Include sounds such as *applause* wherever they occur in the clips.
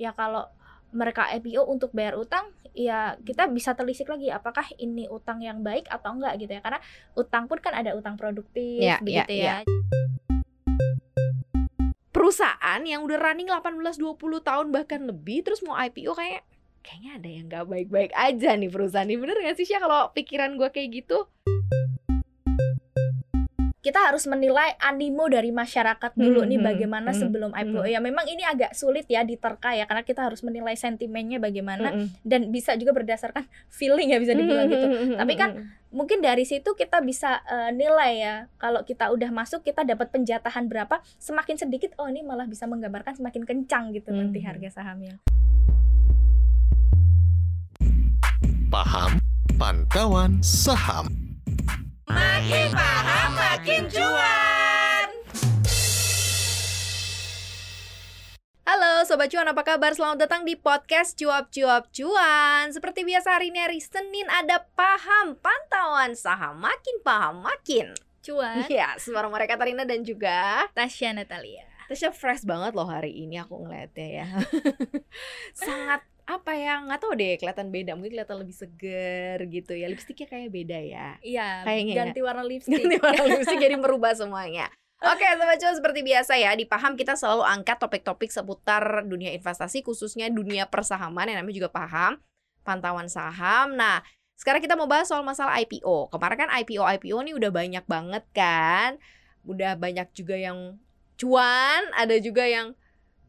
ya kalau mereka IPO untuk bayar utang ya kita bisa telisik lagi apakah ini utang yang baik atau enggak gitu ya. Karena utang pun kan ada utang produktif Ya, ya, begitu ya, perusahaan yang udah running 18-20 tahun bahkan lebih terus mau IPO kayak kayaknya ada yang nggak baik-baik aja nih perusahaan ini. Bener gak sih Syah kalau pikiran gue kayak gitu kita harus menilai animo dari masyarakat dulu Hmm, nih hmm, bagaimana hmm, sebelum IPO hmm. ya memang ini agak sulit ya diterka ya karena kita harus menilai sentimennya bagaimana Mm-mm. dan bisa juga berdasarkan *laughs* feeling ya bisa dibilang gitu Mm-mm. Tapi kan mungkin dari situ kita bisa eh, nilai ya kalau kita udah masuk kita dapat penjatahan berapa semakin sedikit oh ini malah bisa menggambarkan semakin kencang gitu nanti Mhm. harga sahamnya Paham Pantauan Saham. Makin paham makin cuan. Halo Sobat Cuan, apa kabar? Selamat datang di podcast Cuap Cuap Cuan. Seperti biasa hari ini hari Senin ada paham pantauan saham. Makin paham makin cuan. Ya, bareng mereka Katarina dan juga Tasya Natalia. Tasya fresh banget loh hari ini aku ngeliatnya ya. *laughs* Sangat apa ya nggak tahu deh kelihatan beda mungkin kelihatan lebih seger gitu ya lipstiknya kayak beda ya iya Kayaknya ya. ganti warna *laughs* lipstick ganti warna lipstik jadi merubah semuanya *laughs* Oke, sobat cuan seperti biasa ya di paham kita selalu angkat topik-topik seputar dunia investasi khususnya dunia persahaman yang namanya juga paham pantauan saham. Nah, sekarang kita mau bahas soal masalah IPO. Kemarin kan IPO IPO nih udah banyak banget kan. Udah banyak juga yang cuan, ada juga yang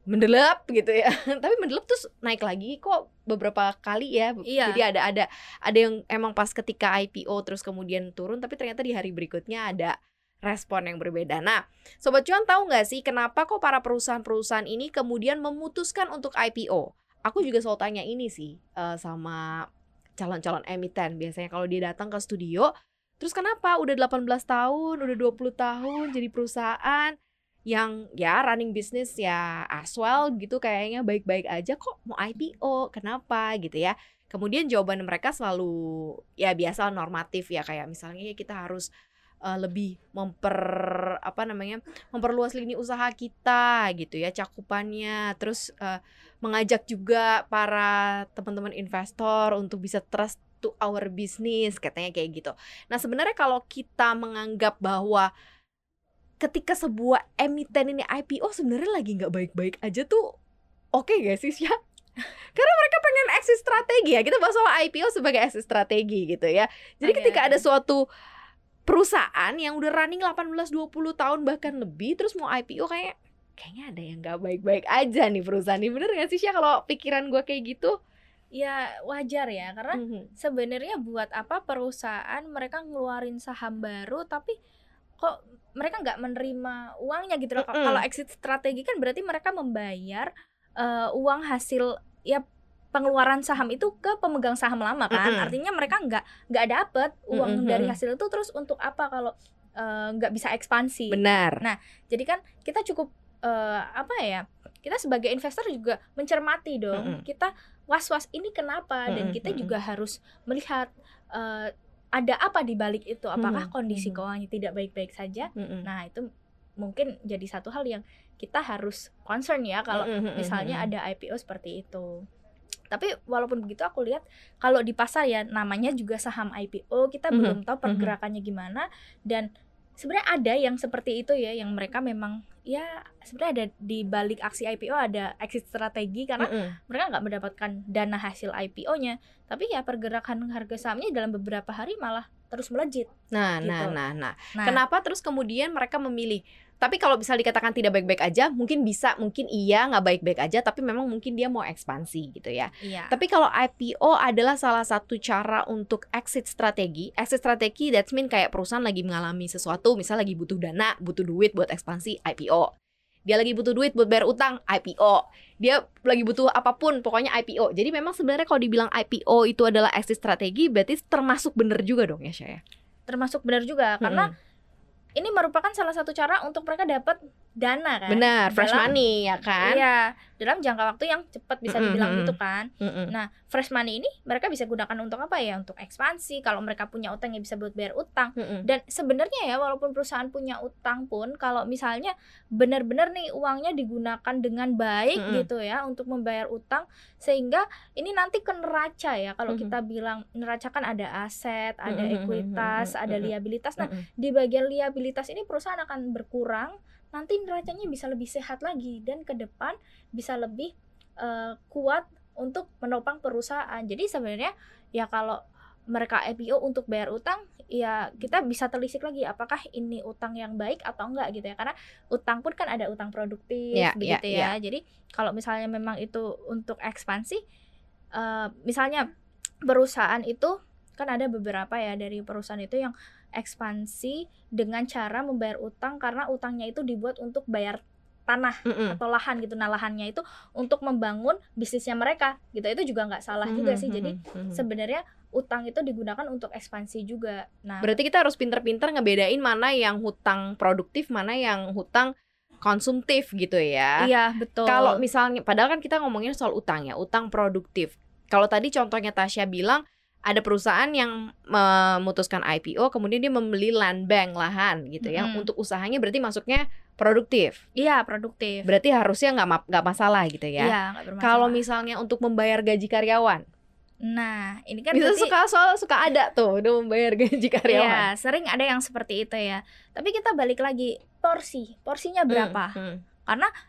mendelep gitu ya. *laughs* Tapi mendelep terus naik lagi kok beberapa kali ya. Iya. Jadi ada ada ada yang emang pas ketika IPO terus kemudian turun tapi ternyata di hari berikutnya ada respon yang berbeda. Nah, sobat cuan tahu nggak sih kenapa kok para perusahaan-perusahaan ini kemudian memutuskan untuk IPO? Aku juga selalu tanya ini sih eh, sama calon-calon emiten biasanya kalau dia datang ke studio, terus kenapa udah 18 tahun, udah 20 tahun jadi perusahaan yang ya running bisnis ya as well gitu kayaknya baik-baik aja kok mau IPO kenapa gitu ya kemudian jawaban mereka selalu ya biasa normatif ya kayak misalnya ya kita harus uh, lebih memper apa namanya memperluas lini usaha kita gitu ya cakupannya terus uh, mengajak juga para teman-teman investor untuk bisa trust to our business katanya kayak gitu. Nah sebenarnya kalau kita menganggap bahwa ketika sebuah emiten ini IPO sebenarnya lagi nggak baik-baik aja tuh oke gak sih ya? *laughs* Karena mereka pengen exit strategi ya. Kita bahas soal IPO sebagai exit strategi gitu ya. Jadi Oke, ketika ada suatu perusahaan yang udah running 18-20 tahun bahkan lebih terus mau IPO kayak kayaknya ada yang nggak baik-baik aja nih perusahaan ini bener gak sih Syah kalau pikiran gue kayak gitu? ya wajar ya karena Mhm. sebenarnya buat apa perusahaan mereka ngeluarin saham baru tapi kok mereka nggak menerima uangnya gitu loh. Mm-mm. Kalau exit strategi kan berarti mereka membayar eh, uang hasil ya pengeluaran saham itu ke pemegang saham lama kan. Mm-mm. Artinya mereka nggak nggak dapet uang Mm-mm, dari mm-mm. hasil itu terus untuk apa kalau eh, nggak bisa ekspansi. Benar. Nah, Jadi kan kita cukup eh, apa ya? Kita sebagai investor juga mencermati dong. Mm-mm. Kita was-was ini kenapa dan Mm-mm, kita mm-mm. juga harus melihat eh, ada apa di balik itu. Apakah Mm-mm, kondisi mm-mm. keuangannya tidak baik-baik saja? Mm-mm. Nah, itu mungkin jadi satu hal yang kita harus concern ya kalau Mm-mm, misalnya mm-mm. ada IPO seperti itu. Tapi walaupun begitu aku lihat kalau di pasar ya namanya juga saham IPO, kita Mhm, belum tahu pergerakannya gimana dan sebenarnya ada yang seperti itu ya yang mereka memang ya sebenarnya ada di balik aksi IPO ada exit strategi karena Mm-mm. mereka nggak mendapatkan dana hasil IPO-nya. Tapi ya pergerakan harga sahamnya dalam beberapa hari malah terus melejit. Nah, Gitu. nah, nah, nah. Nah, Kenapa terus kemudian mereka memilih? Tapi kalau bisa dikatakan tidak baik-baik aja, mungkin bisa, mungkin iya nggak baik-baik aja, tapi memang mungkin dia mau ekspansi gitu ya. iya. Tapi kalau IPO adalah salah satu cara untuk exit strategi. Exit strategi that's mean kayak perusahaan lagi mengalami sesuatu, misal lagi butuh dana, butuh duit buat ekspansi, IPO. Dia lagi butuh duit buat bayar utang, IPO. Dia lagi butuh apa pun, pokoknya IPO. Jadi memang sebenarnya kalau dibilang IPO itu adalah exit strategi, berarti termasuk bener juga dong ya, Syah? ya? termasuk benar juga karena. Ini merupakan salah satu cara untuk mereka dapat dana kan. Benar, fresh Dalam- money ya kan? Iya, dalam jangka waktu yang cepat bisa dibilang mm-mm. gitu kan. Mm-mm. Nah, fresh money ini mereka bisa gunakan untuk apa ya? Untuk ekspansi. Kalau mereka punya utang ya bisa buat bayar utang. Mm-mm. Dan sebenarnya ya walaupun perusahaan punya utang pun kalau misalnya benar-benar nih uangnya digunakan dengan baik Mm-mm. gitu ya untuk membayar utang sehingga ini nanti ke neraca ya. Kalau Mhm. kita bilang neraca kan ada aset, ada ekuitas, mm-mm, ada mm-mm. liabilitas. Nah, Mm-mm. di bagian liabilitas ini perusahaan akan berkurang nanti neracanya bisa lebih sehat lagi dan ke depan bisa lebih eh, kuat untuk menopang perusahaan. Jadi sebenarnya ya kalau mereka IPO untuk bayar utang ya kita bisa telisik lagi apakah ini utang yang baik atau enggak gitu ya. Karena utang pun kan ada utang produktif Ya, begitu ya, ya. Jadi kalau misalnya memang itu untuk ekspansi eh, misalnya perusahaan itu kan ada beberapa ya dari perusahaan itu yang ekspansi dengan cara membayar utang karena utangnya itu dibuat untuk bayar tanah Mm-mm. atau lahan gitu nah lahannya itu untuk membangun bisnisnya mereka gitu itu juga nggak salah juga sih jadi Mhm. sebenarnya utang itu digunakan untuk ekspansi juga nah Berarti kita harus pinter-pinter ngebedain mana yang hutang produktif, mana yang hutang konsumtif gitu ya. iya betul Kalau misalnya, padahal kan kita ngomongin soal utang ya, utang produktif. Kalau tadi contohnya Tasya bilang ada perusahaan yang memutuskan IPO, kemudian dia membeli land bank lahan gitu ya, untuk usahanya berarti masuknya produktif. iya produktif Berarti harusnya nggak ma- nggak masalah gitu ya. iya bermasalah. Kalau misalnya untuk membayar gaji karyawan, nah ini kan bisa berarti- suka soal suka ada tuh udah membayar gaji karyawan. Iya, sering ada yang seperti itu ya. Tapi kita balik lagi porsi, porsinya berapa? Hmm,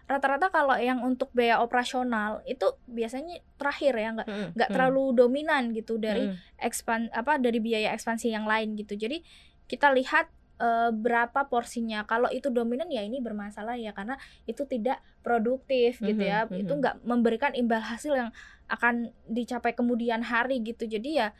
Rata-rata kalau yang untuk biaya operasional itu biasanya terakhir ya, nggak hmm, nggak hmm, terlalu dominan gitu dari hmm. ekspan apa dari biaya ekspansi yang lain gitu. Jadi kita lihat eh, berapa porsinya. Kalau itu dominan ya ini bermasalah ya karena itu tidak produktif gitu ya. Mhm, Itu nggak memberikan imbal hasil yang akan dicapai kemudian hari gitu. Jadi ya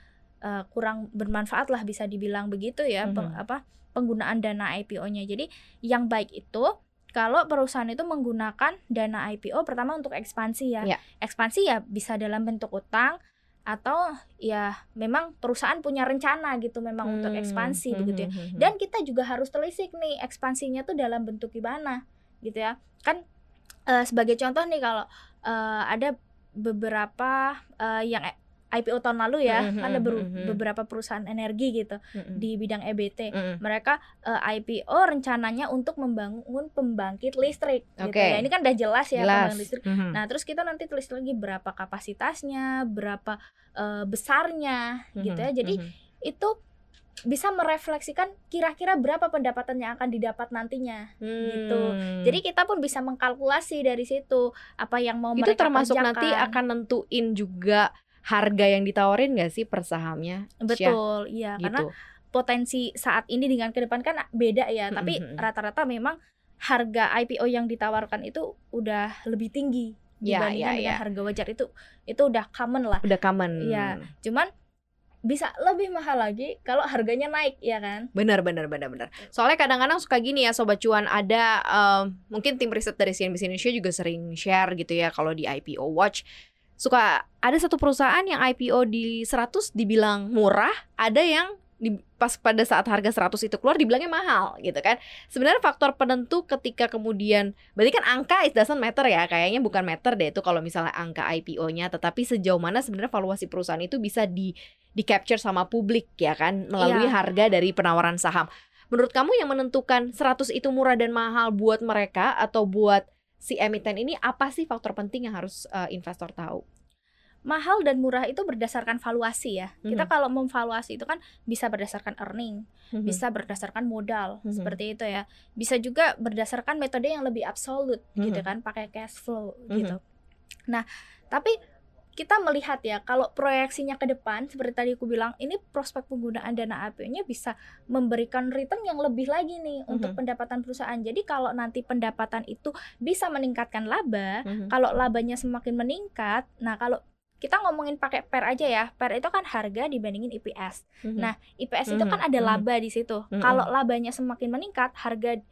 eh, kurang bermanfaat lah bisa dibilang begitu ya peng- Mhm. apa penggunaan dana IPO-nya. Jadi yang baik itu kalau perusahaan itu menggunakan dana IPO pertama untuk ekspansi ya. Ya. Ekspansi ya bisa dalam bentuk utang atau ya memang perusahaan punya rencana gitu memang untuk Hmm, ekspansi hmm, begitu ya. hmm, hmm, hmm. Dan kita juga harus telisik nih ekspansinya tuh dalam bentuk gimana gitu ya. Kan eh, sebagai contoh nih kalau eh, ada beberapa eh, yang IPO tahun lalu ya, Mhm, kan ada ber- mhm, mhm. beberapa perusahaan energi gitu Hmm, di bidang EBT. hmm. Mereka eh, IPO rencananya untuk membangun pembangkit listrik gitu Oke. ya. Ini kan udah jelas ya jelas. pembangkit listrik. Mhm. Nah, terus kita nanti tulis lagi berapa kapasitasnya, berapa eh, besarnya gitu ya. Jadi mhm. itu bisa merefleksikan kira-kira berapa pendapatan yang akan didapat nantinya. gitu. Hmm. Jadi kita pun bisa mengkalkulasi dari situ apa yang mau itu mereka termasuk kerjakan. nanti akan nentuin juga harga yang ditawarin gak sih per sahamnya? Syah? betul, iya karena gitu. potensi saat ini dengan ke depan kan beda ya, tapi rata-rata memang harga IPO yang ditawarkan itu udah lebih tinggi Ya, dibandingkan ya, dengan ya. harga wajar itu itu udah common lah. Udah common. Iya. Cuman bisa lebih mahal lagi kalau harganya naik ya kan? Benar, benar, benar, benar. Soalnya kadang-kadang suka gini ya Sobat Cuan ada em, mungkin tim riset dari CNBC Indonesia juga sering share gitu ya kalau di IPO Watch suka ada satu perusahaan yang IPO di 100 dibilang murah, ada yang di, pas pada saat harga 100 itu keluar dibilangnya mahal gitu kan. Sebenarnya faktor penentu ketika kemudian berarti kan angka it doesn't matter ya, kayaknya bukan matter deh itu kalau misalnya angka IPO-nya, tetapi sejauh mana sebenarnya valuasi perusahaan itu bisa di di capture sama publik ya kan melalui Iya. harga dari penawaran saham. Menurut kamu yang menentukan 100 itu murah dan mahal buat mereka atau buat si emiten ini apa sih faktor penting yang harus eh, investor tahu? mahal dan murah itu berdasarkan valuasi ya. Kita Mhm. kalau memvaluasi itu kan bisa berdasarkan earning, Hmm. bisa berdasarkan modal Mhm. seperti itu ya. Bisa juga berdasarkan metode yang lebih absolut gitu Mhm. kan, pakai cash flow Mhm. gitu. Nah, tapi kita melihat ya kalau proyeksinya ke depan seperti tadi aku bilang ini prospek penggunaan dana APO-nya bisa memberikan return yang lebih lagi nih untuk Mhm. pendapatan perusahaan. Jadi kalau nanti pendapatan itu bisa meningkatkan laba, Mhm. kalau labanya semakin meningkat, nah kalau kita ngomongin pakai PER aja ya, PER itu kan harga dibandingin IPS. Mhm. Nah, IPS itu kan Mhm, ada mhm. laba di situ. Mhm. Kalau labanya semakin meningkat, harga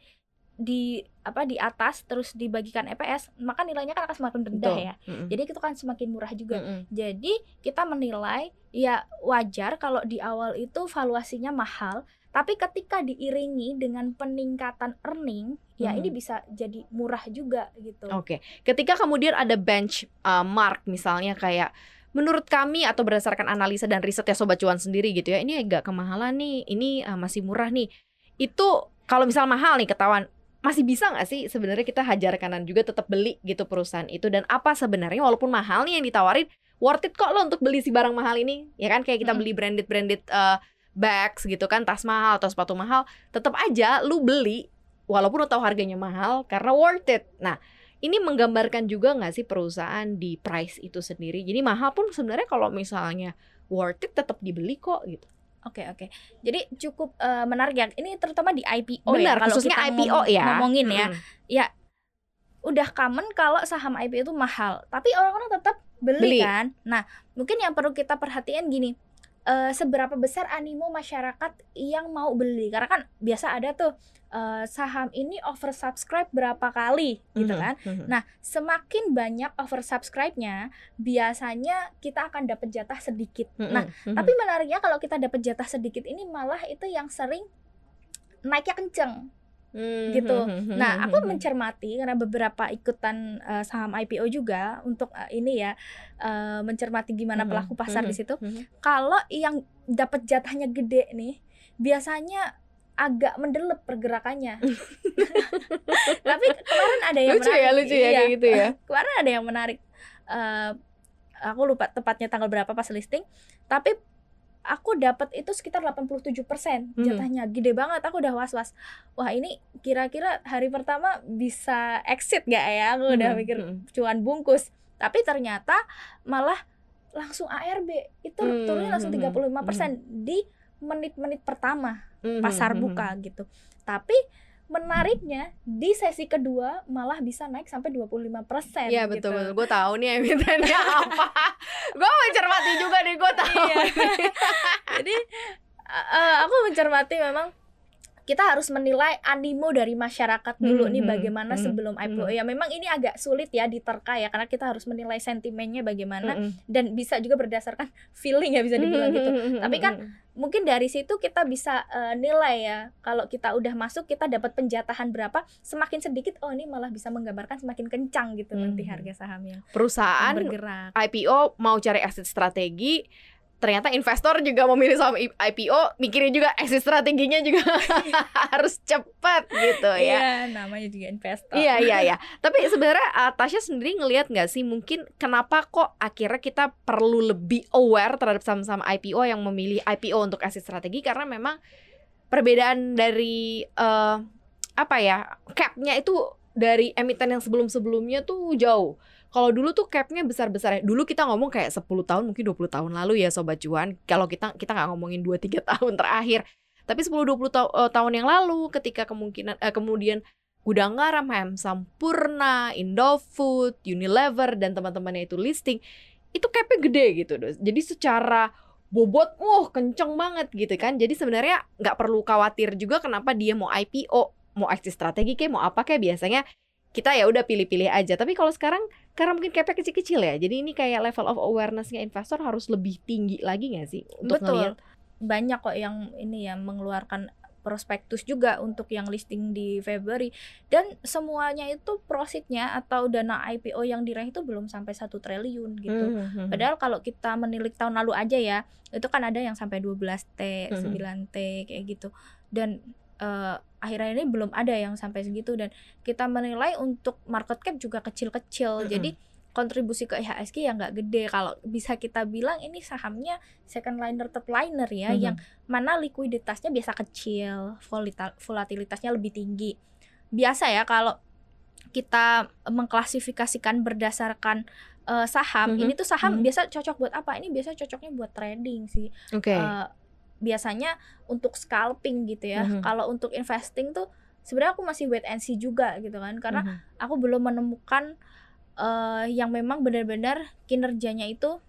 di apa di atas terus dibagikan EPS, maka nilainya kan akan semakin rendah Betul. ya. Mhm. Jadi itu kan semakin murah juga. Mhm. Jadi kita menilai ya wajar kalau di awal itu valuasinya mahal, tapi ketika diiringi dengan peningkatan earning ya Mhm. ini bisa jadi murah juga gitu. Oke, ketika kemudian ada bench uh, mark misalnya kayak menurut kami atau berdasarkan analisa dan riset ya sobat cuan sendiri gitu ya, ini agak kemahalan nih, ini uh, masih murah nih. Itu kalau misal mahal nih ketahuan masih bisa nggak sih sebenarnya kita hajar kanan juga tetap beli gitu perusahaan itu? Dan apa sebenarnya walaupun mahal nih yang ditawarin worth it kok lo untuk beli si barang mahal ini? Ya kan kayak kita Mm-mm. beli branded branded uh, bags gitu kan tas mahal atau sepatu mahal tetap aja lu beli walaupun lo tahu harganya mahal karena worth it. Nah ini menggambarkan juga nggak sih perusahaan di price itu sendiri? Jadi mahal pun sebenarnya kalau misalnya worth it tetap dibeli kok gitu Oke oke. Jadi cukup eh, menarik ya. Ini terutama di IPO benar ya. Kalau khususnya kita IPO ngom- ya Ngomongin ya. Mm-mm. Udah common kalau saham IPO itu mahal, tapi orang-orang tetap Beli. beli, kan. Nah, mungkin yang perlu kita perhatiin gini. eh, seberapa besar animo masyarakat yang mau beli karena kan biasa ada tuh eh, saham ini oversubscribe berapa kali gitu kan mhm. Nah, semakin banyak oversubscribe-nya, biasanya kita akan dapat jatah sedikit. Mhm, Nah, mhm. tapi menariknya kalau kita dapat jatah sedikit ini malah itu yang sering naiknya kenceng Mhm, gitu. mhm, Nah, mhm, aku mhm. mencermati karena beberapa ikutan eh, saham IPO juga untuk eh, ini ya eh, mencermati gimana pelaku pasar di mhm, situ. mhm. Kalau yang dapat jatahnya gede nih, biasanya agak mendelep pergerakannya. *laughs* Tapi kemarin ada yang lucu ya menarik. lucu ya Iya. kayak gitu ya *laughs* kemarin ada yang menarik Eh, aku lupa tepatnya tanggal berapa pas listing tapi aku dapat itu sekitar 87% Mhm. jatahnya gede banget aku udah was-was wah ini kira-kira hari pertama bisa exit gak ya aku udah Mhm, mikir mhm. cuan bungkus tapi ternyata malah langsung ARB itu Hmm, turunnya langsung hmm, 35% di menit-menit pertama Mhm, pasar mhm. buka gitu. Tapi menariknya di sesi kedua malah bisa naik sampai 25% Iya gitu. betul betul. Gue tahu nih emitennya *laughs* apa. gue mencermati juga nih gue tahu. Iya. Jadi uh, aku mencermati memang kita harus menilai animo dari masyarakat dulu Hmm, nih hmm, bagaimana hmm, sebelum IPO. hmm. Ya memang ini agak sulit ya diterka ya karena kita harus menilai sentimennya bagaimana Mhm. dan bisa juga berdasarkan *laughs* feeling ya bisa dibilang gitu. Mhm, Tapi kan mungkin dari situ kita bisa eh, nilai ya kalau kita udah masuk kita dapat penjatahan berapa semakin sedikit oh ini malah bisa menggambarkan semakin kencang gitu nanti Mhm. harga sahamnya perusahaan bergerak IPO mau cari exit strategi ternyata investor juga memilih saham IPO mikirnya juga exit strateginya juga *laughs* *laughs* harus cepat gitu ya. iya namanya juga investor Iya iya iya. *laughs* Tapi sebenarnya uh, Tasya sendiri ngelihat nggak sih mungkin kenapa kok akhirnya kita perlu lebih aware terhadap saham-saham IPO yang memilih IPO untuk exit strategi karena memang perbedaan dari eh, apa ya capnya itu dari emiten yang sebelum-sebelumnya tuh jauh. Kalau dulu tuh capnya besar-besar. Dulu kita ngomong kayak 10 tahun mungkin 20 tahun lalu ya sobat cuan. Kalau kita kita nggak ngomongin 2 3 *laughs* tahun terakhir. Tapi 10 20 ta- tahun yang lalu ketika kemungkinan eh, kemudian Gudang Garam, HM Sampurna, Indofood, Unilever dan teman-temannya itu listing, itu capnya gede gitu. Jadi secara bobot, wah kenceng banget gitu kan. Jadi sebenarnya nggak perlu khawatir juga kenapa dia mau IPO, mau exit strategi kayak mau apa kayak biasanya kita ya udah pilih-pilih aja. Tapi kalau sekarang karena mungkin capnya kecil-kecil ya, jadi ini kayak level of awarenessnya investor harus lebih tinggi lagi nggak sih untuk betul ngelihat? banyak kok yang ini ya mengeluarkan prospektus juga untuk yang listing di Februari dan semuanya itu profitnya atau dana IPO yang diraih itu belum sampai satu triliun gitu Mhm. Padahal kalau kita menilik tahun lalu aja ya, itu kan ada yang sampai 12T, Mhm. 9T kayak gitu. Dan eh, akhirnya ini belum ada yang sampai segitu dan kita menilai untuk market cap juga kecil-kecil. Mhm. Jadi kontribusi ke IHSG yang nggak gede. Kalau bisa kita bilang ini sahamnya second liner, third liner ya, Mhm. yang mana likuiditasnya biasa kecil, volatilitasnya lebih tinggi. Biasa ya kalau kita mengklasifikasikan berdasarkan eh, saham, Mhm. ini tuh saham Mhm. biasa cocok buat apa? Ini biasa cocoknya buat trading sih. Oke. Eh, biasanya untuk scalping gitu ya. Mhm. Kalau untuk investing tuh sebenarnya aku masih wait and see juga gitu kan, karena Mhm. aku belum menemukan eh, yang memang benar-benar kinerjanya itu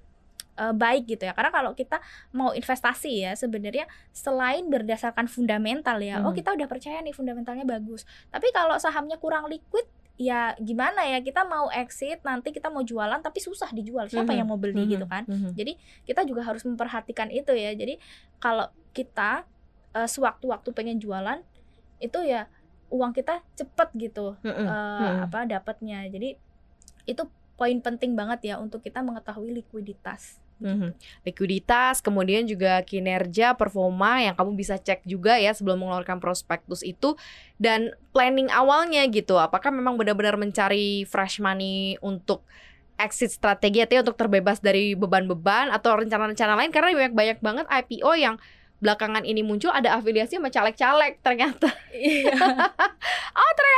eh, baik gitu ya. Karena kalau kita mau investasi ya sebenarnya selain berdasarkan fundamental ya, oh Mhm. kita udah percaya nih fundamentalnya bagus. Tapi kalau sahamnya kurang liquid ya gimana ya kita mau exit nanti kita mau jualan tapi susah dijual siapa Mhm. yang mau beli Mhm. gitu kan Mhm. jadi kita juga harus memperhatikan itu ya jadi kalau kita eh, sewaktu-waktu pengen jualan itu ya uang kita cepet gitu Mm-mm. eh, Mm-mm. apa dapatnya jadi itu poin penting banget ya untuk kita mengetahui likuiditas Mhm. Likuiditas, kemudian juga kinerja, performa yang kamu bisa cek juga ya sebelum mengeluarkan prospektus itu dan planning awalnya gitu. Apakah memang benar-benar mencari fresh money untuk exit strategi atau untuk terbebas dari beban-beban atau rencana-rencana lain karena banyak banyak banget IPO yang belakangan ini muncul ada afiliasi sama caleg-caleg ternyata. *laughs* oh ternyata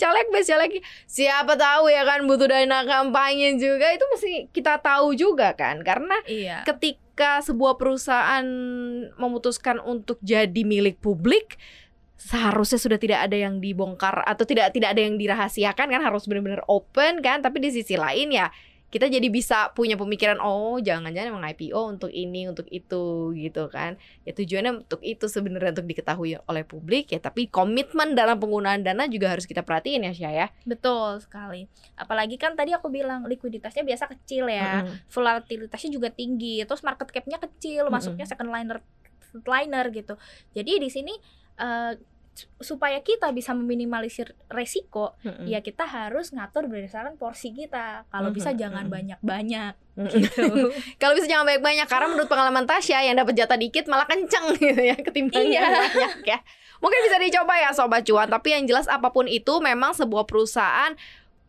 caleg si caleg. Siapa tahu ya kan butuh dana kampanye juga. Itu mesti kita tahu juga kan. Karena iya. ketika sebuah perusahaan memutuskan untuk jadi milik publik seharusnya sudah tidak ada yang dibongkar atau tidak tidak ada yang dirahasiakan kan. Harus benar-benar open kan. Tapi di sisi lain ya kita jadi bisa punya pemikiran oh jangan-jangan emang IPO untuk ini untuk itu gitu kan. Ya tujuannya untuk itu sebenarnya untuk diketahui oleh publik ya tapi komitmen dalam penggunaan dana juga harus kita perhatiin ya Syah ya. Betul sekali. Apalagi kan tadi aku bilang likuiditasnya biasa kecil ya. Mm-mm. volatilitasnya juga tinggi terus market capnya kecil Mm-mm. masuknya second liner liner gitu. Jadi di sini eh, supaya kita bisa meminimalisir resiko Mm-mm. ya kita harus ngatur berdasarkan porsi kita kalau bisa Mhm, jangan banyak-banyak Mm-mm. gitu *laughs* Kalau bisa jangan banyak-banyak karena *gasps* menurut pengalaman Tasya yang dapat jatah dikit malah kenceng *laughs* gitu ya ketimbang Iya. banyak ya. Mungkin bisa dicoba ya sobat cuan, tapi yang jelas apa pun itu memang sebuah perusahaan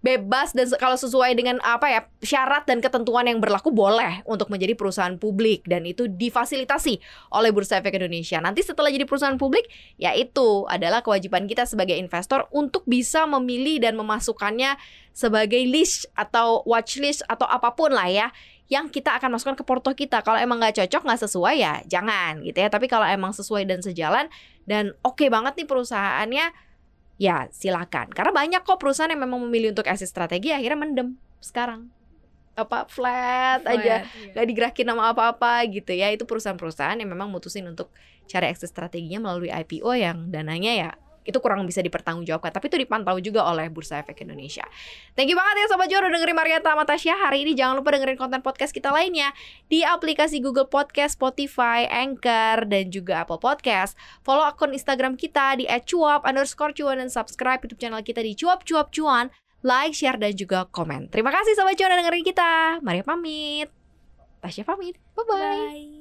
bebas dan kalau sesuai dengan apa ya syarat dan ketentuan yang berlaku boleh untuk menjadi perusahaan publik dan itu difasilitasi oleh Bursa Efek Indonesia. Nanti setelah jadi perusahaan publik ya itu adalah kewajiban kita sebagai investor untuk bisa memilih dan memasukkannya sebagai list atau watchlist atau apa pun lah ya yang kita akan masukkan ke porto kita. Kalau emang nggak cocok, nggak sesuai ya jangan gitu ya. Tapi kalau emang sesuai dan sejalan dan oke banget nih perusahaannya, ya silakan. Karena banyak kok perusahaan yang memang memilih untuk exit strategi akhirnya mendem sekarang apa flat, aja Flat, iya. nggak digerakin sama apa-apa gitu ya. Itu perusahaan-perusahaan yang memang mutusin untuk cari exit strateginya melalui IPO yang dananya ya itu kurang bisa dipertanggungjawabkan tapi itu dipantau juga oleh Bursa Efek Indonesia. Thank you banget ya Sobat Juara udah dengerin sama Tasya. Hari ini jangan lupa dengerin konten podcast kita lainnya Di aplikasi Google Podcast, Spotify, Anchor, dan juga Apple Podcast. Follow akun Instagram kita di @cuap underscore cuan Dan subscribe YouTube channel kita di cuap cuap cuan. Like, share, dan juga komen. Terima kasih Sobat Cuan udah dengerin kita. Maria pamit. Tasya pamit. Bye-bye. Bye.